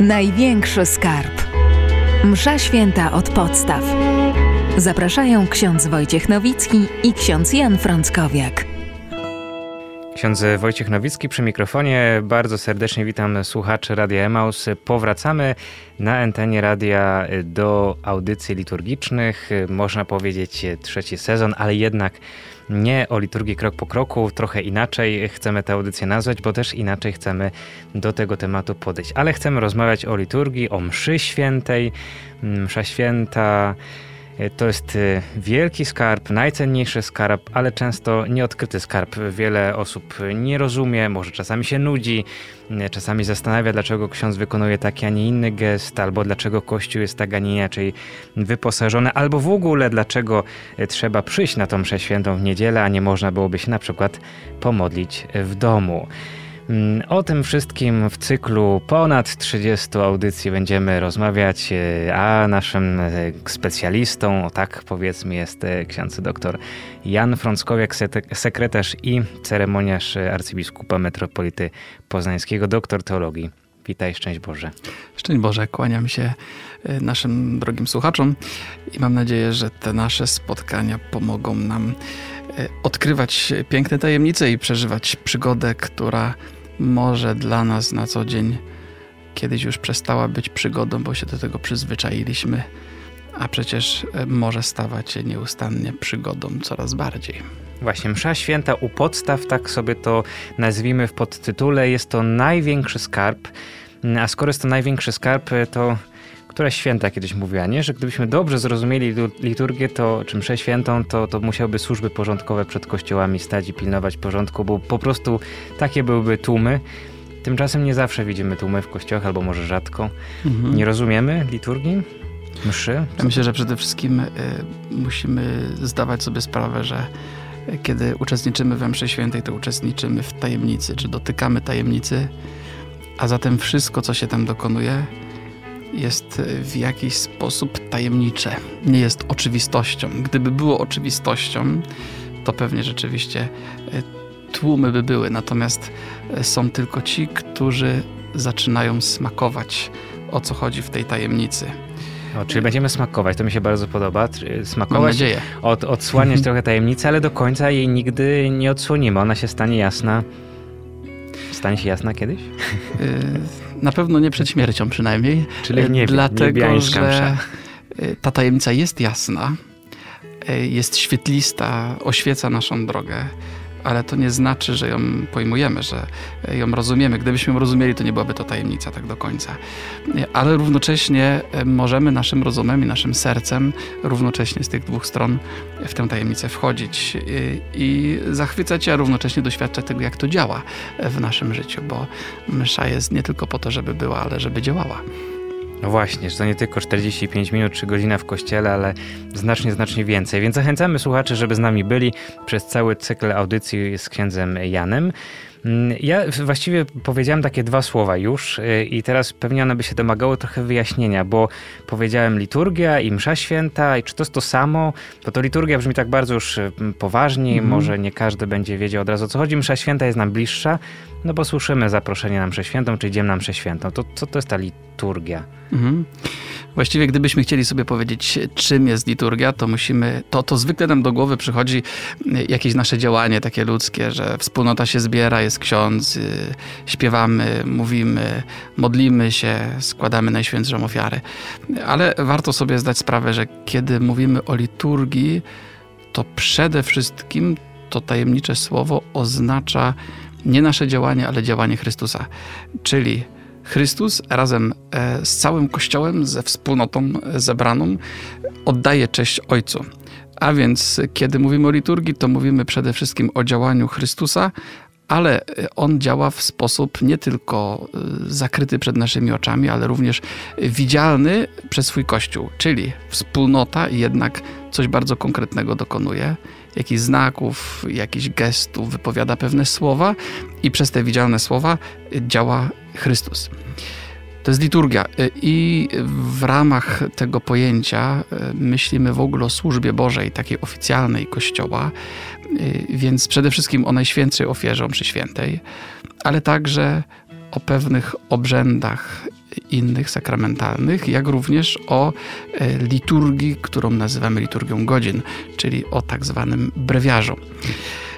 Największy skarb. Msza święta od podstaw. Zapraszają ksiądz Wojciech Nowicki i ksiądz Jan Frąckowiak. Ksiądz Wojciech Nowicki przy mikrofonie. Bardzo serdecznie witam słuchaczy Radia Emaus. Powracamy na antenie radia do audycji liturgicznych. Można powiedzieć trzeci sezon, ale jednak nie o liturgii krok po kroku, trochę inaczej chcemy tę audycję nazwać, bo też inaczej chcemy do tego tematu podejść. Ale chcemy rozmawiać o liturgii, o mszy świętej. Msza święta to jest y, wielki skarb, najcenniejszy skarb, ale często nieodkryty skarb. Wiele osób nie rozumie, może czasami się nudzi, y, czasami zastanawia, dlaczego ksiądz wykonuje taki, a nie inny gest, albo dlaczego kościół jest tak, a nie inaczej wyposażony, albo w ogóle dlaczego trzeba przyjść na tą mszę świętą w niedzielę, a nie można byłoby się na przykład pomodlić w domu. Mm, o tym wszystkim w cyklu ponad 30 audycji będziemy rozmawiać, e, a naszym e, specjalistą, o tak powiedzmy, jest e, ksiądz dr Jan Frąckowiak, sekretarz i ceremoniarz arcybiskupa metropolity poznańskiego, doktor teologii. Witaj, szczęść Boże. Szczęść Boże, kłaniam się naszym drogim słuchaczom i mam nadzieję, że te nasze spotkania pomogą nam odkrywać piękne tajemnice i przeżywać przygodę, która może dla nas na co dzień kiedyś już przestała być przygodą, bo się do tego przyzwyczailiśmy, a przecież e, może stawać się nieustannie przygodą coraz bardziej. Właśnie, msza święta u podstaw, tak sobie to nazwijmy w podtytule, jest to największy skarb. A skoro jest to największy skarb, to która święta kiedyś mówiła, nie? że gdybyśmy dobrze zrozumieli liturgię, to, czy mszę świętą, to, to musiałyby służby porządkowe przed kościołami stać i pilnować porządku, bo po prostu takie byłyby tłumy. Tymczasem nie zawsze widzimy tłumy w kościołach, albo może rzadko. Mhm. Nie rozumiemy liturgii, mszy. Ja myślę, że przede wszystkim y, musimy zdawać sobie sprawę, że kiedy uczestniczymy we mszy świętej, to uczestniczymy w tajemnicy, czy dotykamy tajemnicy, a zatem wszystko, co się tam dokonuje, jest w jakiś sposób tajemnicze, nie jest oczywistością. Gdyby było oczywistością, to pewnie rzeczywiście e, tłumy by były, natomiast e, są tylko ci, którzy zaczynają smakować, o co chodzi w tej tajemnicy. O, czyli będziemy smakować, to mi się bardzo podoba. Smakować, Mam nadzieję. Od, odsłaniać trochę tajemnicy, ale do końca jej nigdy nie odsłonimy. Ona się stanie jasna. Stanie się jasna kiedyś? Na pewno nie przed śmiercią przynajmniej. Czyli nie Dlatego, że y, ta tajemnica jest jasna, y, jest świetlista, oświeca naszą drogę ale to nie znaczy, że ją pojmujemy, że ją rozumiemy. Gdybyśmy ją rozumieli, to nie byłaby to tajemnica tak do końca. Ale równocześnie e, możemy naszym rozumem i naszym sercem równocześnie z tych dwóch stron w tę tajemnicę wchodzić i zachwycać, a równocześnie doświadczać tego, jak to działa w naszym życiu, bo msza jest nie tylko po to, żeby była, ale żeby działała. No właśnie, że to nie tylko 45 minut czy godzina w kościele, ale znacznie, znacznie więcej. Więc zachęcamy słuchaczy, żeby z nami byli przez cały cykl audycji z księdzem Janem. Mm, ja właściwie powiedziałem takie dwa słowa już y, i teraz pewnie one by się domagały trochę wyjaśnienia, bo powiedziałem liturgia i msza święta i czy to jest to samo? Bo to liturgia brzmi tak bardzo już y, poważnie, mm. może nie każdy będzie wiedział od razu o co chodzi. Msza święta jest nam bliższa, no bo słyszymy zaproszenie na mszę świętą, czy idziemy na mszę świętą. To co to jest ta liturgia? Mhm. Właściwie gdybyśmy chcieli sobie powiedzieć, czym jest liturgia, to musimy, to, to zwykle nam do głowy przychodzi jakieś nasze działanie takie ludzkie, że wspólnota się zbiera, jest ksiądz, y, śpiewamy, mówimy, modlimy się, składamy najświętszą ofiarę. Ale warto sobie zdać sprawę, że kiedy mówimy o liturgii, to przede wszystkim to tajemnicze słowo oznacza nie nasze działanie, ale działanie Chrystusa. Czyli Chrystus razem e, z całym Kościołem, ze wspólnotą zebraną, oddaje cześć Ojcu. A więc, kiedy mówimy o liturgii, to mówimy przede wszystkim o działaniu Chrystusa, ale on działa w sposób nie tylko e, zakryty przed naszymi oczami, ale również widzialny przez swój Kościół, czyli wspólnota jednak coś bardzo konkretnego dokonuje jakichś znaków, jakichś gestów, wypowiada pewne słowa i przez te widzialne słowa działa Chrystus. To jest liturgia i w ramach tego pojęcia e, myślimy w ogóle o służbie Bożej, takiej oficjalnej Kościoła, więc przede wszystkim o Najświętszej ofierze przy świętej, ale także o pewnych obrzędach innych sakramentalnych, jak również o e, liturgii, którą nazywamy liturgią godzin, czyli o tak zwanym brewiarzu.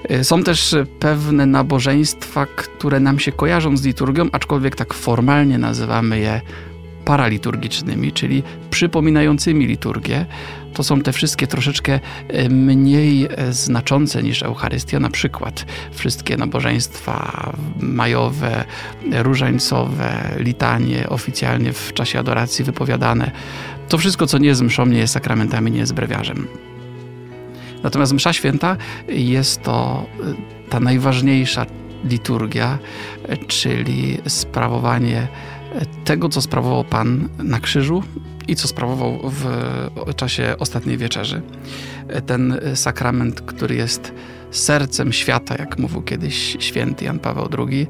E, są też pewne nabożeństwa, które nam się kojarzą z liturgią, aczkolwiek tak formalnie nazywamy je paraliturgicznymi, czyli przypominającymi liturgię. To są te wszystkie troszeczkę e, mniej e, znaczące niż Eucharystia, na przykład wszystkie nabożeństwa majowe, różańcowe, litanie oficjalnie w czasie adoracji wypowiadane. To wszystko, co nie jest mszą, nie jest sakramentami, nie jest brewiarzem. Natomiast msza święta jest to e, ta najważniejsza liturgia, czyli sprawowanie tego, co sprawował Pan na krzyżu i co sprawował w czasie ostatniej wieczerzy. Ten sakrament, który jest sercem świata, jak mówił kiedyś święty Jan Paweł II,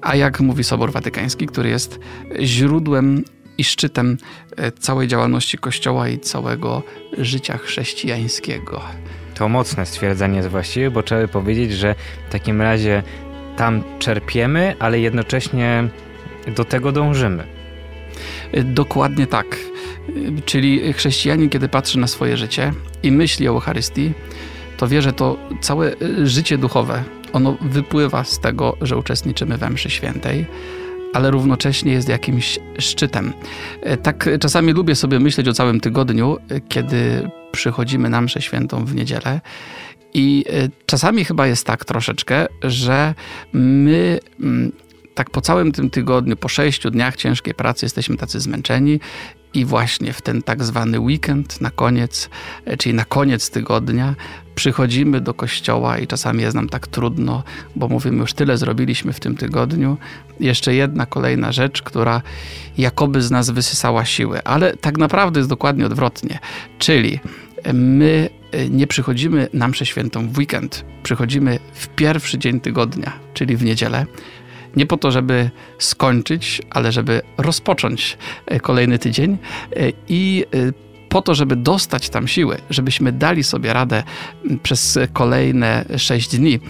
a jak mówi Sobor Watykański, który jest źródłem i szczytem całej działalności Kościoła i całego życia chrześcijańskiego. To mocne stwierdzenie jest właściwe, bo trzeba powiedzieć, że w takim razie tam czerpiemy, ale jednocześnie do tego dążymy. Dokładnie tak. Czyli chrześcijanin, kiedy patrzy na swoje życie i myśli o Eucharystii, to wie, że to całe życie duchowe, ono wypływa z tego, że uczestniczymy we mszy świętej, ale równocześnie jest jakimś szczytem. Tak czasami lubię sobie myśleć o całym tygodniu, kiedy przychodzimy na mszę świętą w niedzielę i czasami chyba jest tak troszeczkę, że my mm, tak po całym tym tygodniu, po sześciu dniach ciężkiej pracy jesteśmy tacy zmęczeni i właśnie w ten tak zwany weekend na koniec, e, czyli na koniec tygodnia, przychodzimy do kościoła i czasami jest nam tak trudno, bo mówimy, już tyle zrobiliśmy w tym tygodniu. Jeszcze jedna kolejna rzecz, która jakoby z nas wysysała siły, ale tak naprawdę jest dokładnie odwrotnie. Czyli my e, nie przychodzimy na mszę świętą w weekend, przychodzimy w pierwszy dzień tygodnia, czyli w niedzielę. Nie po to, żeby skończyć, ale żeby rozpocząć e, kolejny tydzień e, i e, po to, żeby dostać tam siły, żebyśmy dali sobie radę przez kolejne sześć dni.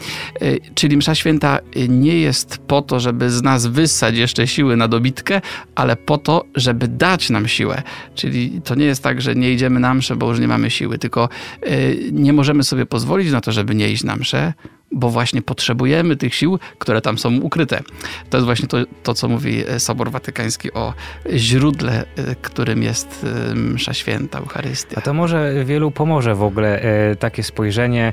Czyli Msza Święta nie jest po to, żeby z nas wyssać jeszcze siły na dobitkę, ale po to, żeby dać nam siłę. Czyli to nie jest tak, że nie idziemy na mszę, bo już nie mamy siły, tylko nie możemy sobie pozwolić na to, żeby nie iść na mszę, bo właśnie potrzebujemy tych sił, które tam są ukryte. To jest właśnie to, to co mówi e, Sobor Watykański o źródle, e, którym jest e, msza święta, Eucharystia. A to może wielu pomoże w ogóle takie spojrzenie,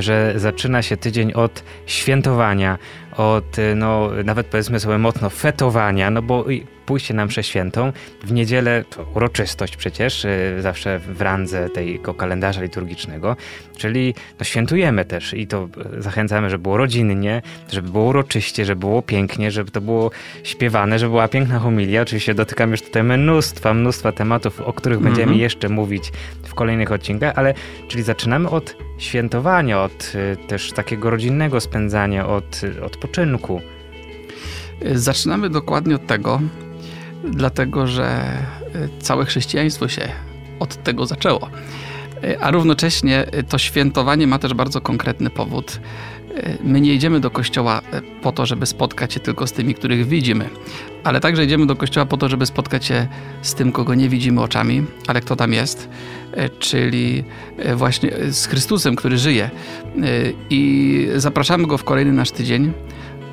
że zaczyna się tydzień od świętowania, od no, nawet powiedzmy sobie mocno fetowania, no bo pójście na mszę świętą. W niedzielę to uroczystość przecież, y, zawsze w randze tego kalendarza liturgicznego, czyli no, świętujemy też i to y, zachęcamy, żeby było rodzinnie, żeby było uroczyście, żeby było pięknie, żeby to było śpiewane, żeby była piękna homilia. Oczywiście dotykamy już tutaj mnóstwa, mnóstwa tematów, o których będziemy mm -hmm. jeszcze mówić w kolejnych odcinkach, ale czyli zaczynamy od świętowania, od y, też takiego rodzinnego spędzania, od odpoczynku. Zaczynamy dokładnie od tego, dlatego że y, całe chrześcijaństwo się od tego zaczęło. Y, a równocześnie y, to świętowanie ma też bardzo konkretny powód. My nie idziemy do kościoła po to, żeby spotkać się tylko z tymi, których widzimy, ale także idziemy do kościoła po to, żeby spotkać się z tym, kogo nie widzimy oczami, ale kto tam jest, czyli właśnie z Chrystusem, który żyje. I zapraszamy go w kolejny nasz tydzień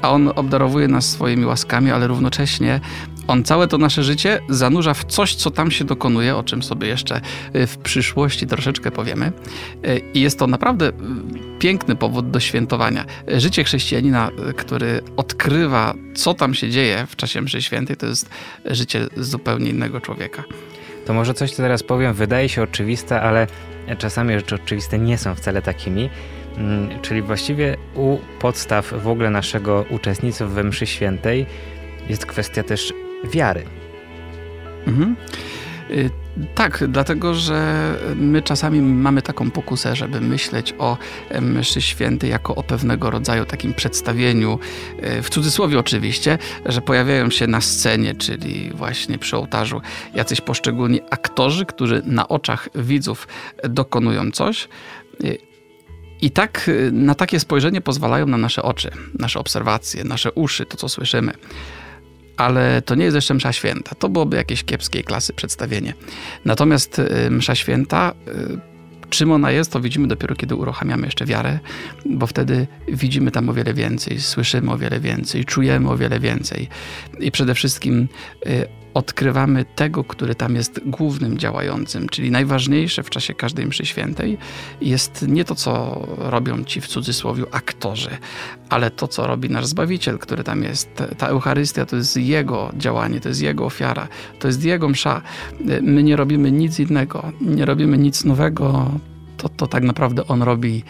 a On obdarowuje nas swoimi łaskami, ale równocześnie On całe to nasze życie zanurza w coś, co tam się dokonuje, o czym sobie jeszcze y, w przyszłości troszeczkę powiemy. Y, I jest to naprawdę y, piękny powód do świętowania. Życie chrześcijanina, który odkrywa, co tam się dzieje w czasie mszy świętej, to jest życie zupełnie innego człowieka. To może coś, co teraz powiem, wydaje się oczywiste, ale czasami rzeczy oczywiste nie są wcale takimi. Mm, czyli właściwie u podstaw w ogóle naszego uczestnictwa we mszy świętej jest kwestia też wiary. Mhm. Y, tak, dlatego że my czasami mamy taką pokusę, żeby myśleć o mszy świętej jako o pewnego rodzaju takim przedstawieniu, y, w cudzysłowie oczywiście, że pojawiają się na scenie, czyli właśnie przy ołtarzu, jacyś poszczególni aktorzy, którzy na oczach widzów dokonują coś, y, i tak y, na takie spojrzenie pozwalają na nasze oczy, nasze obserwacje, nasze uszy, to co słyszymy. Ale to nie jest jeszcze msza święta. To byłoby jakieś kiepskiej klasy przedstawienie. Natomiast y, msza święta y, Czym ona jest, to widzimy dopiero, kiedy uruchamiamy jeszcze wiarę, bo wtedy widzimy tam o wiele więcej, słyszymy o wiele więcej, czujemy o wiele więcej. I przede wszystkim y, odkrywamy tego, który tam jest głównym działającym, czyli najważniejsze w czasie każdej mszy świętej jest nie to, co robią ci w cudzysłowie aktorzy, ale to, co robi nasz Zbawiciel, który tam jest. Ta Eucharystia to jest Jego działanie, to jest Jego ofiara, to jest Jego msza. My nie robimy nic innego, nie robimy nic nowego, to, to tak naprawdę On robi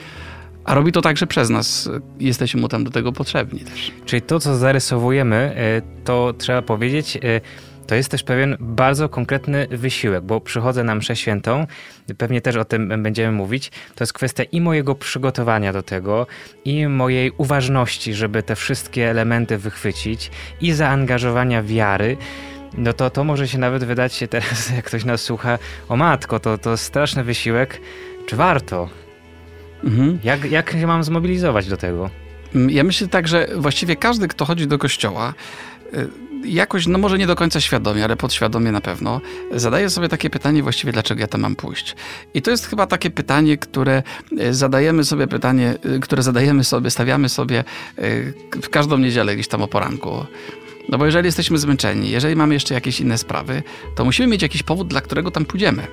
a robi to także przez nas. Jesteśmy mu tam do tego potrzebni też. Czyli to, co zarysowujemy, e, to trzeba powiedzieć, e, to jest też pewien bardzo konkretny wysiłek, bo przychodzę na mszę świętą, pewnie też o tym będziemy mówić. To jest kwestia i mojego przygotowania do tego, i mojej uważności, żeby te wszystkie elementy wychwycić, i zaangażowania wiary. No to, to może się nawet wydać się teraz, jak ktoś nas słucha, o matko, to, to straszny wysiłek. Czy warto? Mhm. Jak, jak się mam zmobilizować do tego? Ja myślę tak, że właściwie każdy, kto chodzi do kościoła, jakoś, no może nie do końca świadomie, ale podświadomie na pewno, zadaję sobie takie pytanie właściwie, dlaczego ja tam mam pójść. I to jest chyba takie pytanie, które e, zadajemy sobie pytanie, e, które zadajemy sobie, stawiamy sobie w każdą niedzielę gdzieś tam o poranku. No bo jeżeli jesteśmy zmęczeni, jeżeli mamy jeszcze jakieś inne sprawy, to musimy mieć jakiś powód, dla którego tam pójdziemy.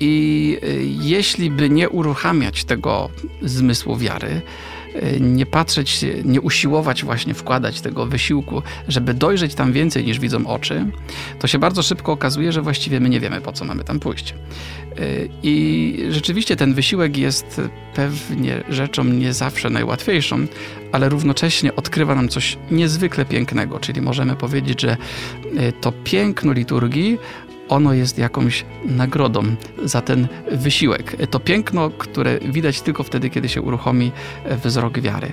I jeśli by nie uruchamiać tego zmysłu wiary, nie patrzeć, nie usiłować właśnie wkładać tego wysiłku, żeby dojrzeć tam więcej niż widzą oczy, to się bardzo szybko okazuje, że właściwie my nie wiemy, po co mamy tam pójść. I rzeczywiście ten wysiłek jest pewnie rzeczą nie zawsze najłatwiejszą, ale równocześnie odkrywa nam coś niezwykle pięknego, czyli możemy powiedzieć, że to piękno liturgii ono jest jakąś nagrodą za ten wysiłek. To piękno, które widać tylko wtedy, kiedy się uruchomi wzrok wiary.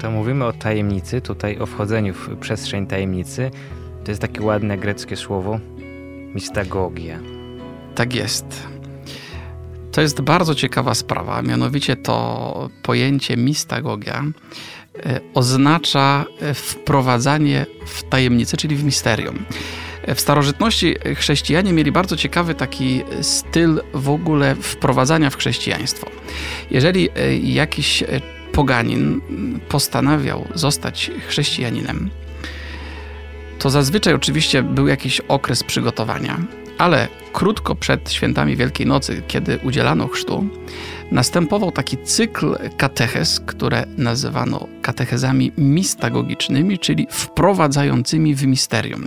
To mówimy o tajemnicy, tutaj o wchodzeniu w przestrzeń tajemnicy. To jest takie ładne greckie słowo mistagogia. Tak jest. To jest bardzo ciekawa sprawa, mianowicie to pojęcie mistagogia oznacza e, wprowadzanie w tajemnicę, czyli w misterium. E, w starożytności chrześcijanie mieli bardzo ciekawy taki styl w ogóle wprowadzania w chrześcijaństwo. Jeżeli jakiś poganin postanawiał zostać chrześcijaninem, to zazwyczaj oczywiście był jakiś okres przygotowania, ale krótko przed świętami Wielkiej Nocy, kiedy udzielano chrztu, następował taki cykl katechez, które nazywano katechezami mistagogicznymi, czyli wprowadzającymi w misterium.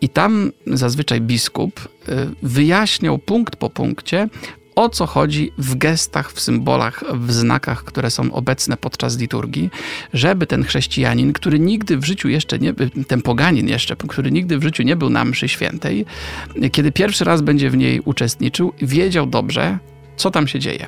I tam zazwyczaj biskup y, wyjaśniał punkt po punkcie, o co chodzi w gestach, w symbolach, w znakach, które są obecne podczas liturgii, żeby ten chrześcijanin, który nigdy w życiu jeszcze nie, ten poganin jeszcze, który nigdy w życiu nie był na mszy świętej, kiedy pierwszy raz będzie w niej uczestniczył, wiedział dobrze, co tam się dzieje.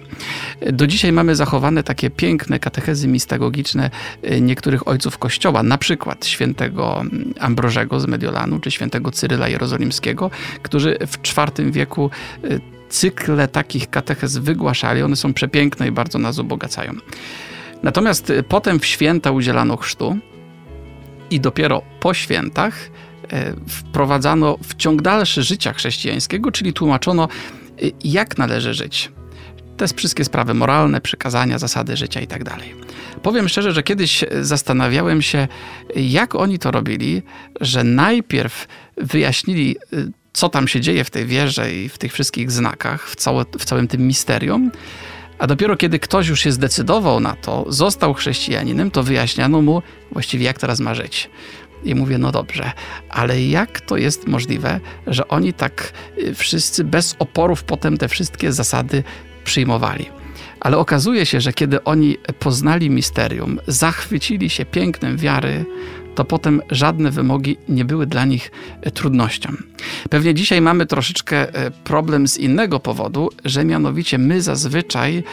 Do dzisiaj mamy zachowane takie piękne katechezy mistagogiczne y, niektórych ojców Kościoła, na przykład świętego Ambrożego z Mediolanu, czy świętego Cyryla Jerozolimskiego, którzy w IV wieku y, cykle takich katechez wygłaszali. One są przepiękne i bardzo nas ubogacają. Natomiast y, potem w święta udzielano chrztu i dopiero po świętach wprowadzano w ciąg dalszy życia chrześcijańskiego, czyli tłumaczono, jak należy żyć te wszystkie sprawy moralne, przykazania, zasady życia i tak dalej. Powiem szczerze, że kiedyś zastanawiałem się, jak oni to robili, że najpierw wyjaśnili, y, co tam się dzieje w tej wierze i w tych wszystkich znakach, w, całe, w całym tym misterium, a dopiero kiedy ktoś już się zdecydował na to, został chrześcijaninem, to wyjaśniano mu właściwie, jak teraz ma żyć. I mówię, no dobrze, ale jak to jest możliwe, że oni tak y, wszyscy bez oporów potem te wszystkie zasady przyjmowali. Ale okazuje się, że kiedy oni poznali misterium, zachwycili się pięknem wiary, to potem żadne wymogi nie były dla nich e, trudnością. Pewnie dzisiaj mamy troszeczkę e, problem z innego powodu, że mianowicie my zazwyczaj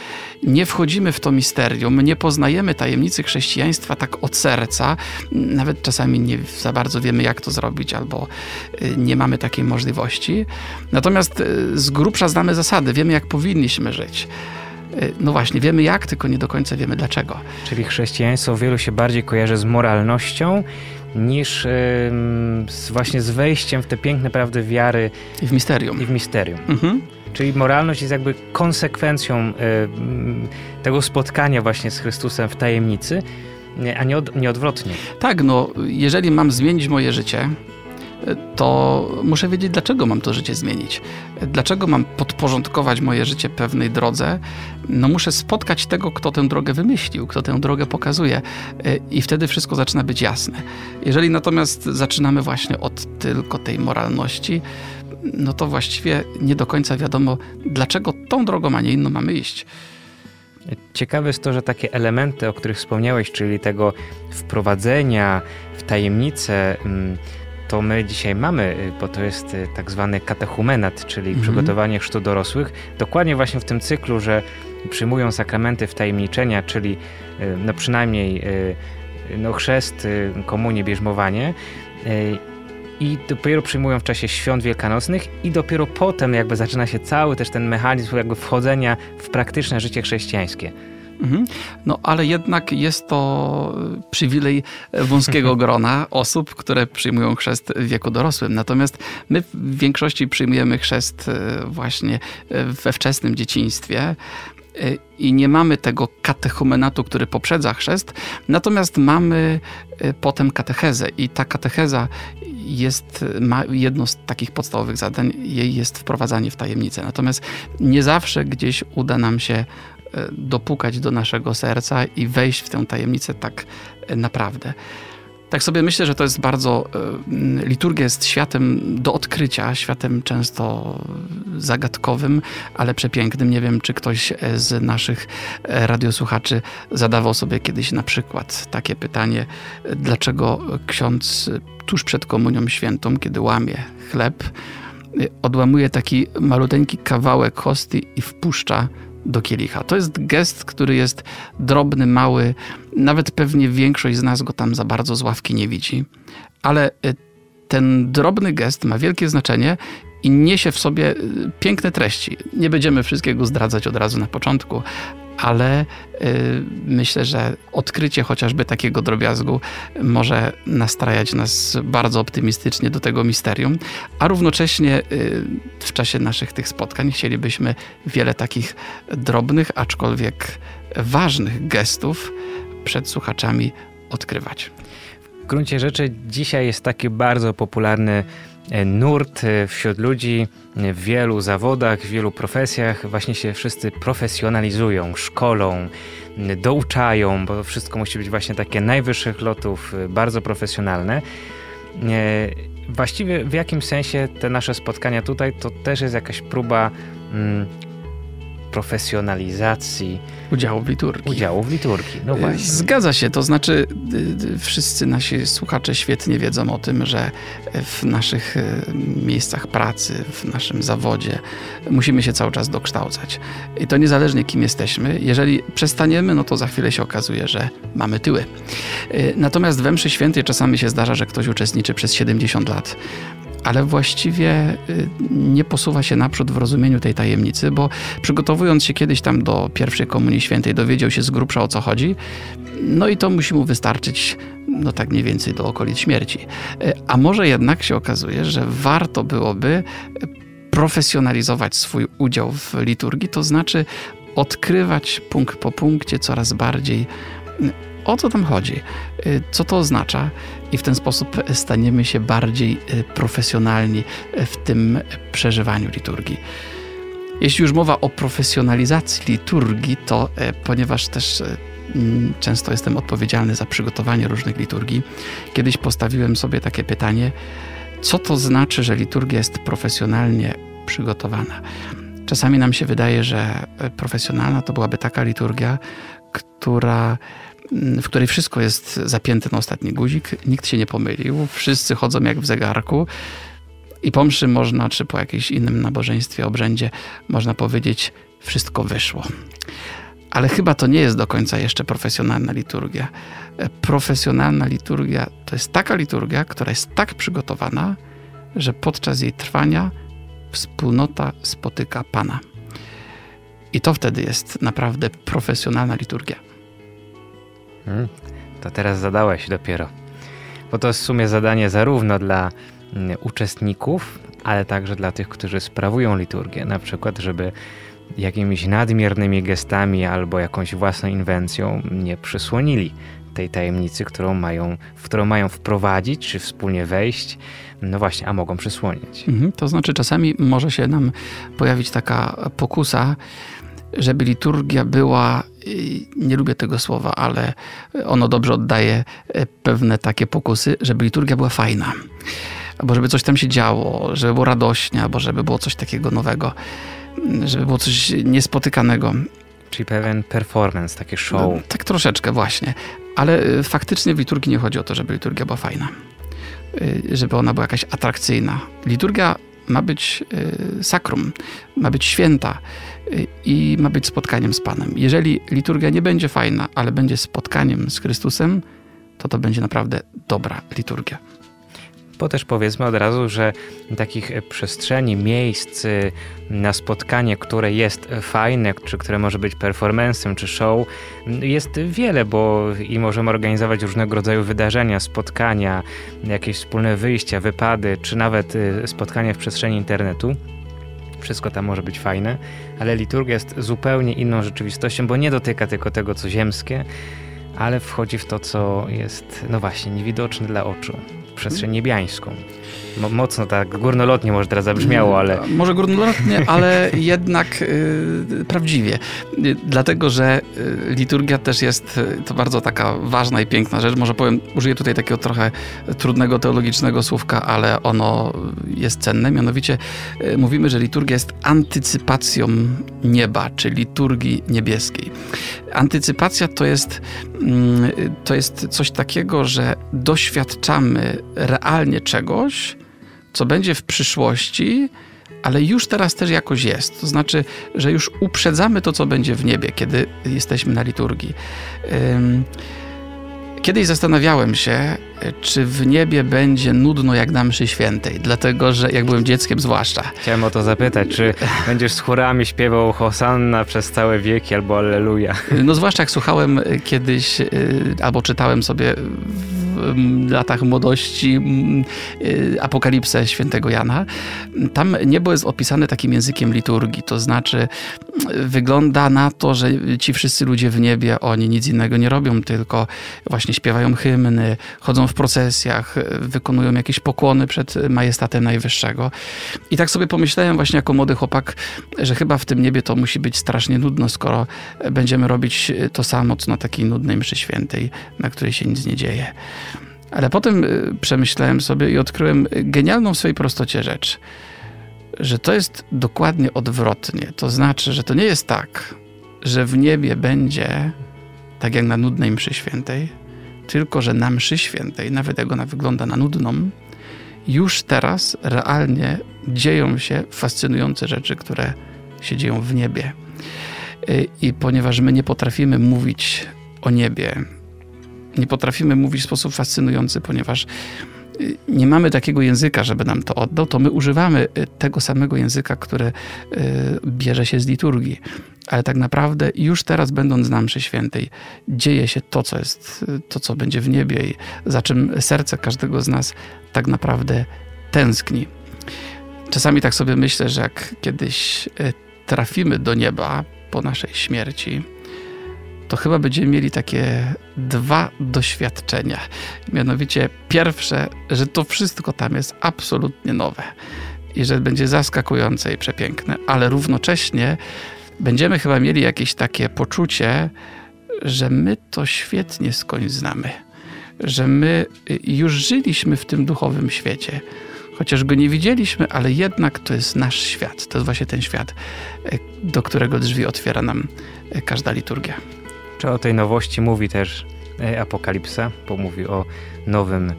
nie wchodzimy w to misterium, nie poznajemy tajemnicy chrześcijaństwa tak od serca, nawet czasami nie za bardzo wiemy, jak to zrobić, albo e, nie mamy takiej możliwości. Natomiast z grubsza znamy zasady, wiemy, jak powinniśmy żyć. No właśnie, wiemy jak, tylko nie do końca wiemy dlaczego. Czyli chrześcijaństwo wielu się bardziej kojarzy z moralnością niż z, właśnie z wejściem w te piękne prawdy wiary. I w misterium. I w misterium. Mhm. Czyli moralność jest jakby konsekwencją tego spotkania właśnie z Chrystusem w tajemnicy, a nie, od, nie odwrotnie. Tak, no jeżeli mam zmienić moje życie, to muszę wiedzieć, dlaczego mam to życie zmienić. Dlaczego mam podporządkować moje życie pewnej drodze. No muszę spotkać tego, kto tę drogę wymyślił, kto tę drogę pokazuje i wtedy wszystko zaczyna być jasne. Jeżeli natomiast zaczynamy właśnie od tylko tej moralności, no to właściwie nie do końca wiadomo, dlaczego tą drogą, a nie inną mamy iść. Ciekawe jest to, że takie elementy, o których wspomniałeś, czyli tego wprowadzenia w tajemnicę, mm, to my dzisiaj mamy, y, bo to jest y, tak zwany katechumenat, czyli mhm. przygotowanie chrztu dorosłych, dokładnie właśnie w tym cyklu, że przyjmują sakramenty wtajemniczenia, czyli y, no przynajmniej no chrzest, komunię, bierzmowanie i dopiero przyjmują w czasie świąt wielkanocnych i dopiero potem jakby zaczyna się cały też ten mechanizm jakby wchodzenia w praktyczne życie chrześcijańskie. Mhm. No ale jednak jest to przywilej wąskiego grona osób, które przyjmują chrzest w wieku dorosłym. Natomiast my w większości przyjmujemy chrzest e, właśnie we wczesnym dzieciństwie e, i nie mamy tego katechumenatu, który poprzedza chrzest, natomiast mamy e, potem katechezę i ta katecheza jest, ma jedno z takich podstawowych zadań, jej jest wprowadzanie w tajemnicę. Natomiast nie zawsze gdzieś uda nam się E, dopukać do naszego serca i wejść w tę tajemnicę tak e, naprawdę. Tak sobie myślę, że to jest bardzo. E, liturgia jest światem do odkrycia, światem często zagadkowym, ale przepięknym. Nie wiem, czy ktoś z naszych radiosłuchaczy zadawał sobie kiedyś na przykład takie pytanie, dlaczego ksiądz tuż przed Komunią Świętą, kiedy łamie chleb, odłamuje taki maluteńki kawałek hostii i wpuszcza do kielicha. To jest gest, który jest drobny, mały. Nawet pewnie większość z nas go tam za bardzo z ławki nie widzi. Ale y, ten drobny gest ma wielkie znaczenie i niesie w sobie y, piękne treści. Nie będziemy wszystkiego zdradzać od razu na początku, ale y, myślę, że odkrycie chociażby takiego drobiazgu może nastrajać nas bardzo optymistycznie do tego misterium, a równocześnie y, w czasie naszych tych spotkań chcielibyśmy wiele takich drobnych, aczkolwiek ważnych gestów przed słuchaczami odkrywać. W gruncie rzeczy dzisiaj jest taki bardzo popularny nurt e, wśród ludzi w wielu zawodach, w wielu profesjach. Właśnie się wszyscy profesjonalizują, szkolą, douczają, bo wszystko musi być właśnie takie najwyższych lotów, e, bardzo profesjonalne. Właściwie w jakimś sensie te nasze spotkania tutaj to też jest jakaś próba mm, profesjonalizacji udziału w liturgii. Udziału w liturgii, no właśnie. Zgadza się, to znaczy y, y, wszyscy nasi słuchacze świetnie wiedzą o tym, że w naszych y, miejscach pracy, w naszym zawodzie musimy się cały czas dokształcać. I to niezależnie kim jesteśmy. Jeżeli przestaniemy, no to za chwilę się okazuje, że mamy tyły. Natomiast we mszy świętej czasami się zdarza, że ktoś uczestniczy przez 70 lat ale właściwie y, nie posuwa się naprzód w rozumieniu tej tajemnicy, bo przygotowując się kiedyś tam do pierwszej Komunii Świętej, dowiedział się z grubsza o co chodzi, no i to musi mu wystarczyć no tak mniej więcej do okolic śmierci. Y, a może jednak się okazuje, że warto byłoby profesjonalizować swój udział w liturgii, to znaczy odkrywać punkt po punkcie coraz bardziej o co tam chodzi, y, co to oznacza, i w ten sposób staniemy się bardziej y, profesjonalni w tym przeżywaniu liturgii. Jeśli już mowa o profesjonalizacji liturgii, to y, ponieważ też często jestem odpowiedzialny za przygotowanie różnych liturgii, kiedyś postawiłem sobie takie pytanie, co to znaczy, że liturgia jest profesjonalnie przygotowana. Czasami nam się wydaje, że profesjonalna to byłaby taka liturgia, która w której wszystko jest zapięte na ostatni guzik, nikt się nie pomylił, wszyscy chodzą jak w zegarku i po mszy można, czy po jakimś innym nabożeństwie, obrzędzie, można powiedzieć, wszystko wyszło. Ale chyba to nie jest do końca jeszcze profesjonalna liturgia. Profesjonalna liturgia to jest taka liturgia, która jest tak przygotowana, że podczas jej trwania wspólnota spotyka Pana. I to wtedy jest naprawdę profesjonalna liturgia. Hmm, to teraz zadałeś dopiero. Bo to jest w sumie zadanie zarówno dla mm, uczestników, ale także dla tych, którzy sprawują liturgię. Na przykład, żeby jakimiś nadmiernymi gestami albo jakąś własną inwencją nie przysłonili tej tajemnicy, którą mają, w którą mają wprowadzić, czy wspólnie wejść, no właśnie, a mogą przysłonić. Mhm, to znaczy czasami może się nam pojawić taka pokusa, żeby liturgia była, nie lubię tego słowa, ale ono dobrze oddaje e, pewne takie pokusy, żeby liturgia była fajna. Albo żeby coś tam się działo, żeby było radośnie, albo żeby było coś takiego nowego, żeby było coś niespotykanego. Czyli pewien performance, takie show. No, tak troszeczkę właśnie. Ale e, faktycznie w liturgii nie chodzi o to, żeby liturgia była fajna. E, żeby ona była jakaś atrakcyjna. Liturgia ma być sakrum, ma być święta i ma być spotkaniem z Panem. Jeżeli liturgia nie będzie fajna, ale będzie spotkaniem z Chrystusem, to to będzie naprawdę dobra liturgia. Bo też powiedzmy od razu, że takich przestrzeni, miejsc y, na spotkanie, które jest fajne, czy które może być performancem, czy show, jest wiele, bo i możemy organizować różnego rodzaju wydarzenia, spotkania, jakieś wspólne wyjścia, wypady, czy nawet y, spotkania w przestrzeni internetu. Wszystko tam może być fajne, ale liturgia jest zupełnie inną rzeczywistością, bo nie dotyka tylko tego, co ziemskie, ale wchodzi w to, co jest, no właśnie, niewidoczne dla oczu, przestrzeń niebiańską mocno tak górnolotnie może teraz zabrzmiało, ale... Może górnolotnie, ale jednak y, prawdziwie. Y, dlatego, że y, liturgia też jest y, to bardzo taka ważna i piękna rzecz. Może powiem, użyję tutaj takiego trochę trudnego teologicznego słówka, ale ono jest cenne. Mianowicie y, mówimy, że liturgia jest antycypacją nieba, czy liturgii niebieskiej. Antycypacja to jest, mm, to jest coś takiego, że doświadczamy realnie czegoś, co będzie w przyszłości, ale już teraz też jakoś jest. To znaczy, że już uprzedzamy to, co będzie w niebie, kiedy jesteśmy na liturgii. Kiedyś zastanawiałem się, czy w niebie będzie nudno jak na mszy świętej, dlatego że jak byłem dzieckiem zwłaszcza. Chciałem o to zapytać, czy będziesz z chórami śpiewał Hosanna przez całe wieki albo Alleluja? No zwłaszcza jak słuchałem kiedyś y, albo czytałem sobie w latach młodości y, Apokalipsę świętego Jana. Tam niebo jest opisane takim językiem liturgii, to znaczy wygląda na to, że ci wszyscy ludzie w niebie, oni nic innego nie robią, tylko właśnie śpiewają hymny, chodzą w procesjach, wykonują jakieś pokłony przed majestatem Najwyższego. I tak sobie pomyślałem właśnie jako młody chłopak, że chyba w tym niebie to musi być strasznie nudno, skoro będziemy robić to samo, co na takiej nudnej mszy świętej, na której się nic nie dzieje. Ale potem y, przemyślałem sobie i odkryłem genialną w swojej prostocie rzecz, że to jest dokładnie odwrotnie. To znaczy, że to nie jest tak, że w niebie będzie tak jak na nudnej mszy świętej, tylko że na mszy świętej, nawet jak ona wygląda na nudną, już teraz realnie dzieją się fascynujące rzeczy, które się dzieją w niebie. I ponieważ my nie potrafimy mówić o niebie, nie potrafimy mówić w sposób fascynujący, ponieważ nie mamy takiego języka, żeby nam to oddał, to my używamy y, tego samego języka, który y, bierze się z liturgii. Ale tak naprawdę już teraz, będąc na mszy świętej, dzieje się to, co jest, to, co będzie w niebie i za czym serce każdego z nas tak naprawdę tęskni. Czasami tak sobie myślę, że jak kiedyś trafimy do nieba po naszej śmierci, to chyba będziemy mieli takie dwa doświadczenia. Mianowicie pierwsze, że to wszystko tam jest absolutnie nowe i że będzie zaskakujące i przepiękne, ale równocześnie będziemy chyba mieli jakieś takie poczucie, że my to świetnie skądś znamy, że my już żyliśmy w tym duchowym świecie. Chociaż go nie widzieliśmy, ale jednak to jest nasz świat. To jest właśnie ten świat, do którego drzwi otwiera nam każda liturgia. Czy o tej nowości mówi też e, Apokalipsa, bo mówi o nowym,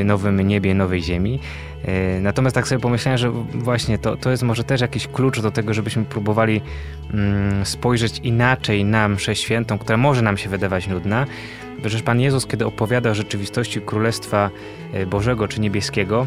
e, nowym niebie, nowej ziemi. E, natomiast tak sobie pomyślałem, że właśnie to, to jest może też jakiś klucz do tego, żebyśmy próbowali mm, spojrzeć inaczej na mszę świętą, która może nam się wydawać nudna. Przecież Pan Jezus, kiedy opowiada o rzeczywistości Królestwa Bożego czy Niebieskiego,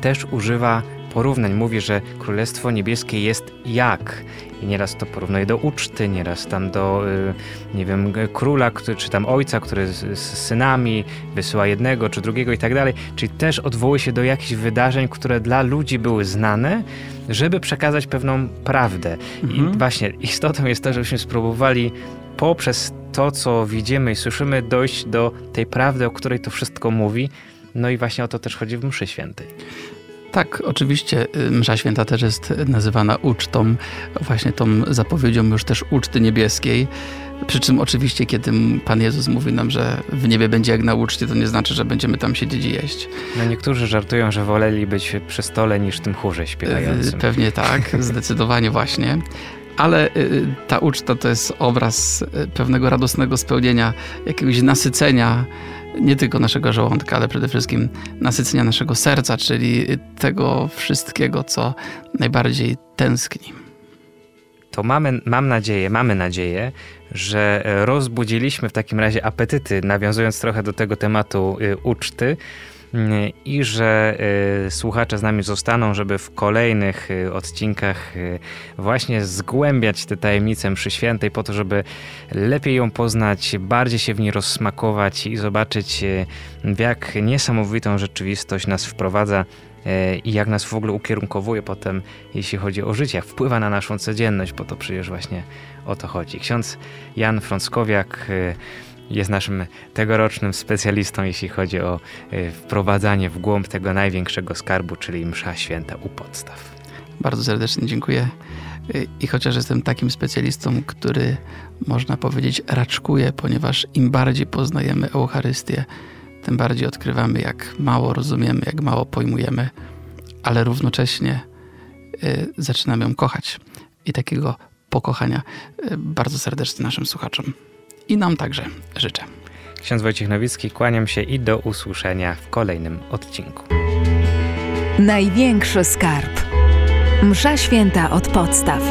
też używa porównań. Mówi, że Królestwo Niebieskie jest jak. I nieraz to porównuje do uczty, nieraz tam do, y, nie wiem, króla, czy tam ojca, który z, z synami wysyła jednego czy drugiego i tak dalej. Czyli też odwołuje się do jakichś wydarzeń, które dla ludzi były znane, żeby przekazać pewną prawdę. Mhm. I właśnie istotą jest to, żebyśmy spróbowali poprzez to, co widzimy i słyszymy, dojść do tej prawdy, o której to wszystko mówi. No i właśnie o to też chodzi w mszy świętej. Tak, oczywiście y, msza święta też jest nazywana ucztą, właśnie tą zapowiedzią już też uczty niebieskiej. Przy czym oczywiście, kiedy Pan Jezus mówi nam, że w niebie będzie jak na uczcie, to nie znaczy, że będziemy tam siedzieć i jeść. No niektórzy żartują, że woleli być przy stole niż w tym chórze śpiewającym. Y, pewnie tak, zdecydowanie właśnie ale y, ta uczta to jest obraz pewnego radosnego spełnienia, jakiegoś nasycenia nie tylko naszego żołądka, ale przede wszystkim nasycenia naszego serca, czyli tego wszystkiego, co najbardziej tęskni. To mamy, mam nadzieję, mamy nadzieję, że rozbudziliśmy w takim razie apetyty, nawiązując trochę do tego tematu y, uczty i że y, słuchacze z nami zostaną, żeby w kolejnych y, odcinkach y, właśnie zgłębiać te tajemnice mszy świętej po to, żeby lepiej ją poznać, bardziej się w niej rozsmakować i zobaczyć w jak niesamowitą rzeczywistość nas wprowadza i jak nas w ogóle ukierunkowuje potem, jeśli chodzi o życie, jak wpływa na naszą codzienność, bo to przecież właśnie o to chodzi. Ksiądz Jan Frąckowiak jest naszym tegorocznym specjalistą, jeśli chodzi o e, wprowadzanie w głąb tego największego skarbu, czyli msza święta u podstaw. Bardzo serdecznie dziękuję. E, I chociaż jestem takim specjalistą, który można powiedzieć raczkuje, ponieważ im bardziej poznajemy Eucharystię, tym bardziej odkrywamy, jak mało rozumiemy, jak mało pojmujemy, ale równocześnie y, zaczynamy ją kochać. I takiego pokochania bardzo serdecznie naszym słuchaczom i nam także życzę. Ksiądz Wojciech Nowicki, kłaniam się i do usłyszenia w kolejnym odcinku. Największy skarb. Msza święta od podstaw.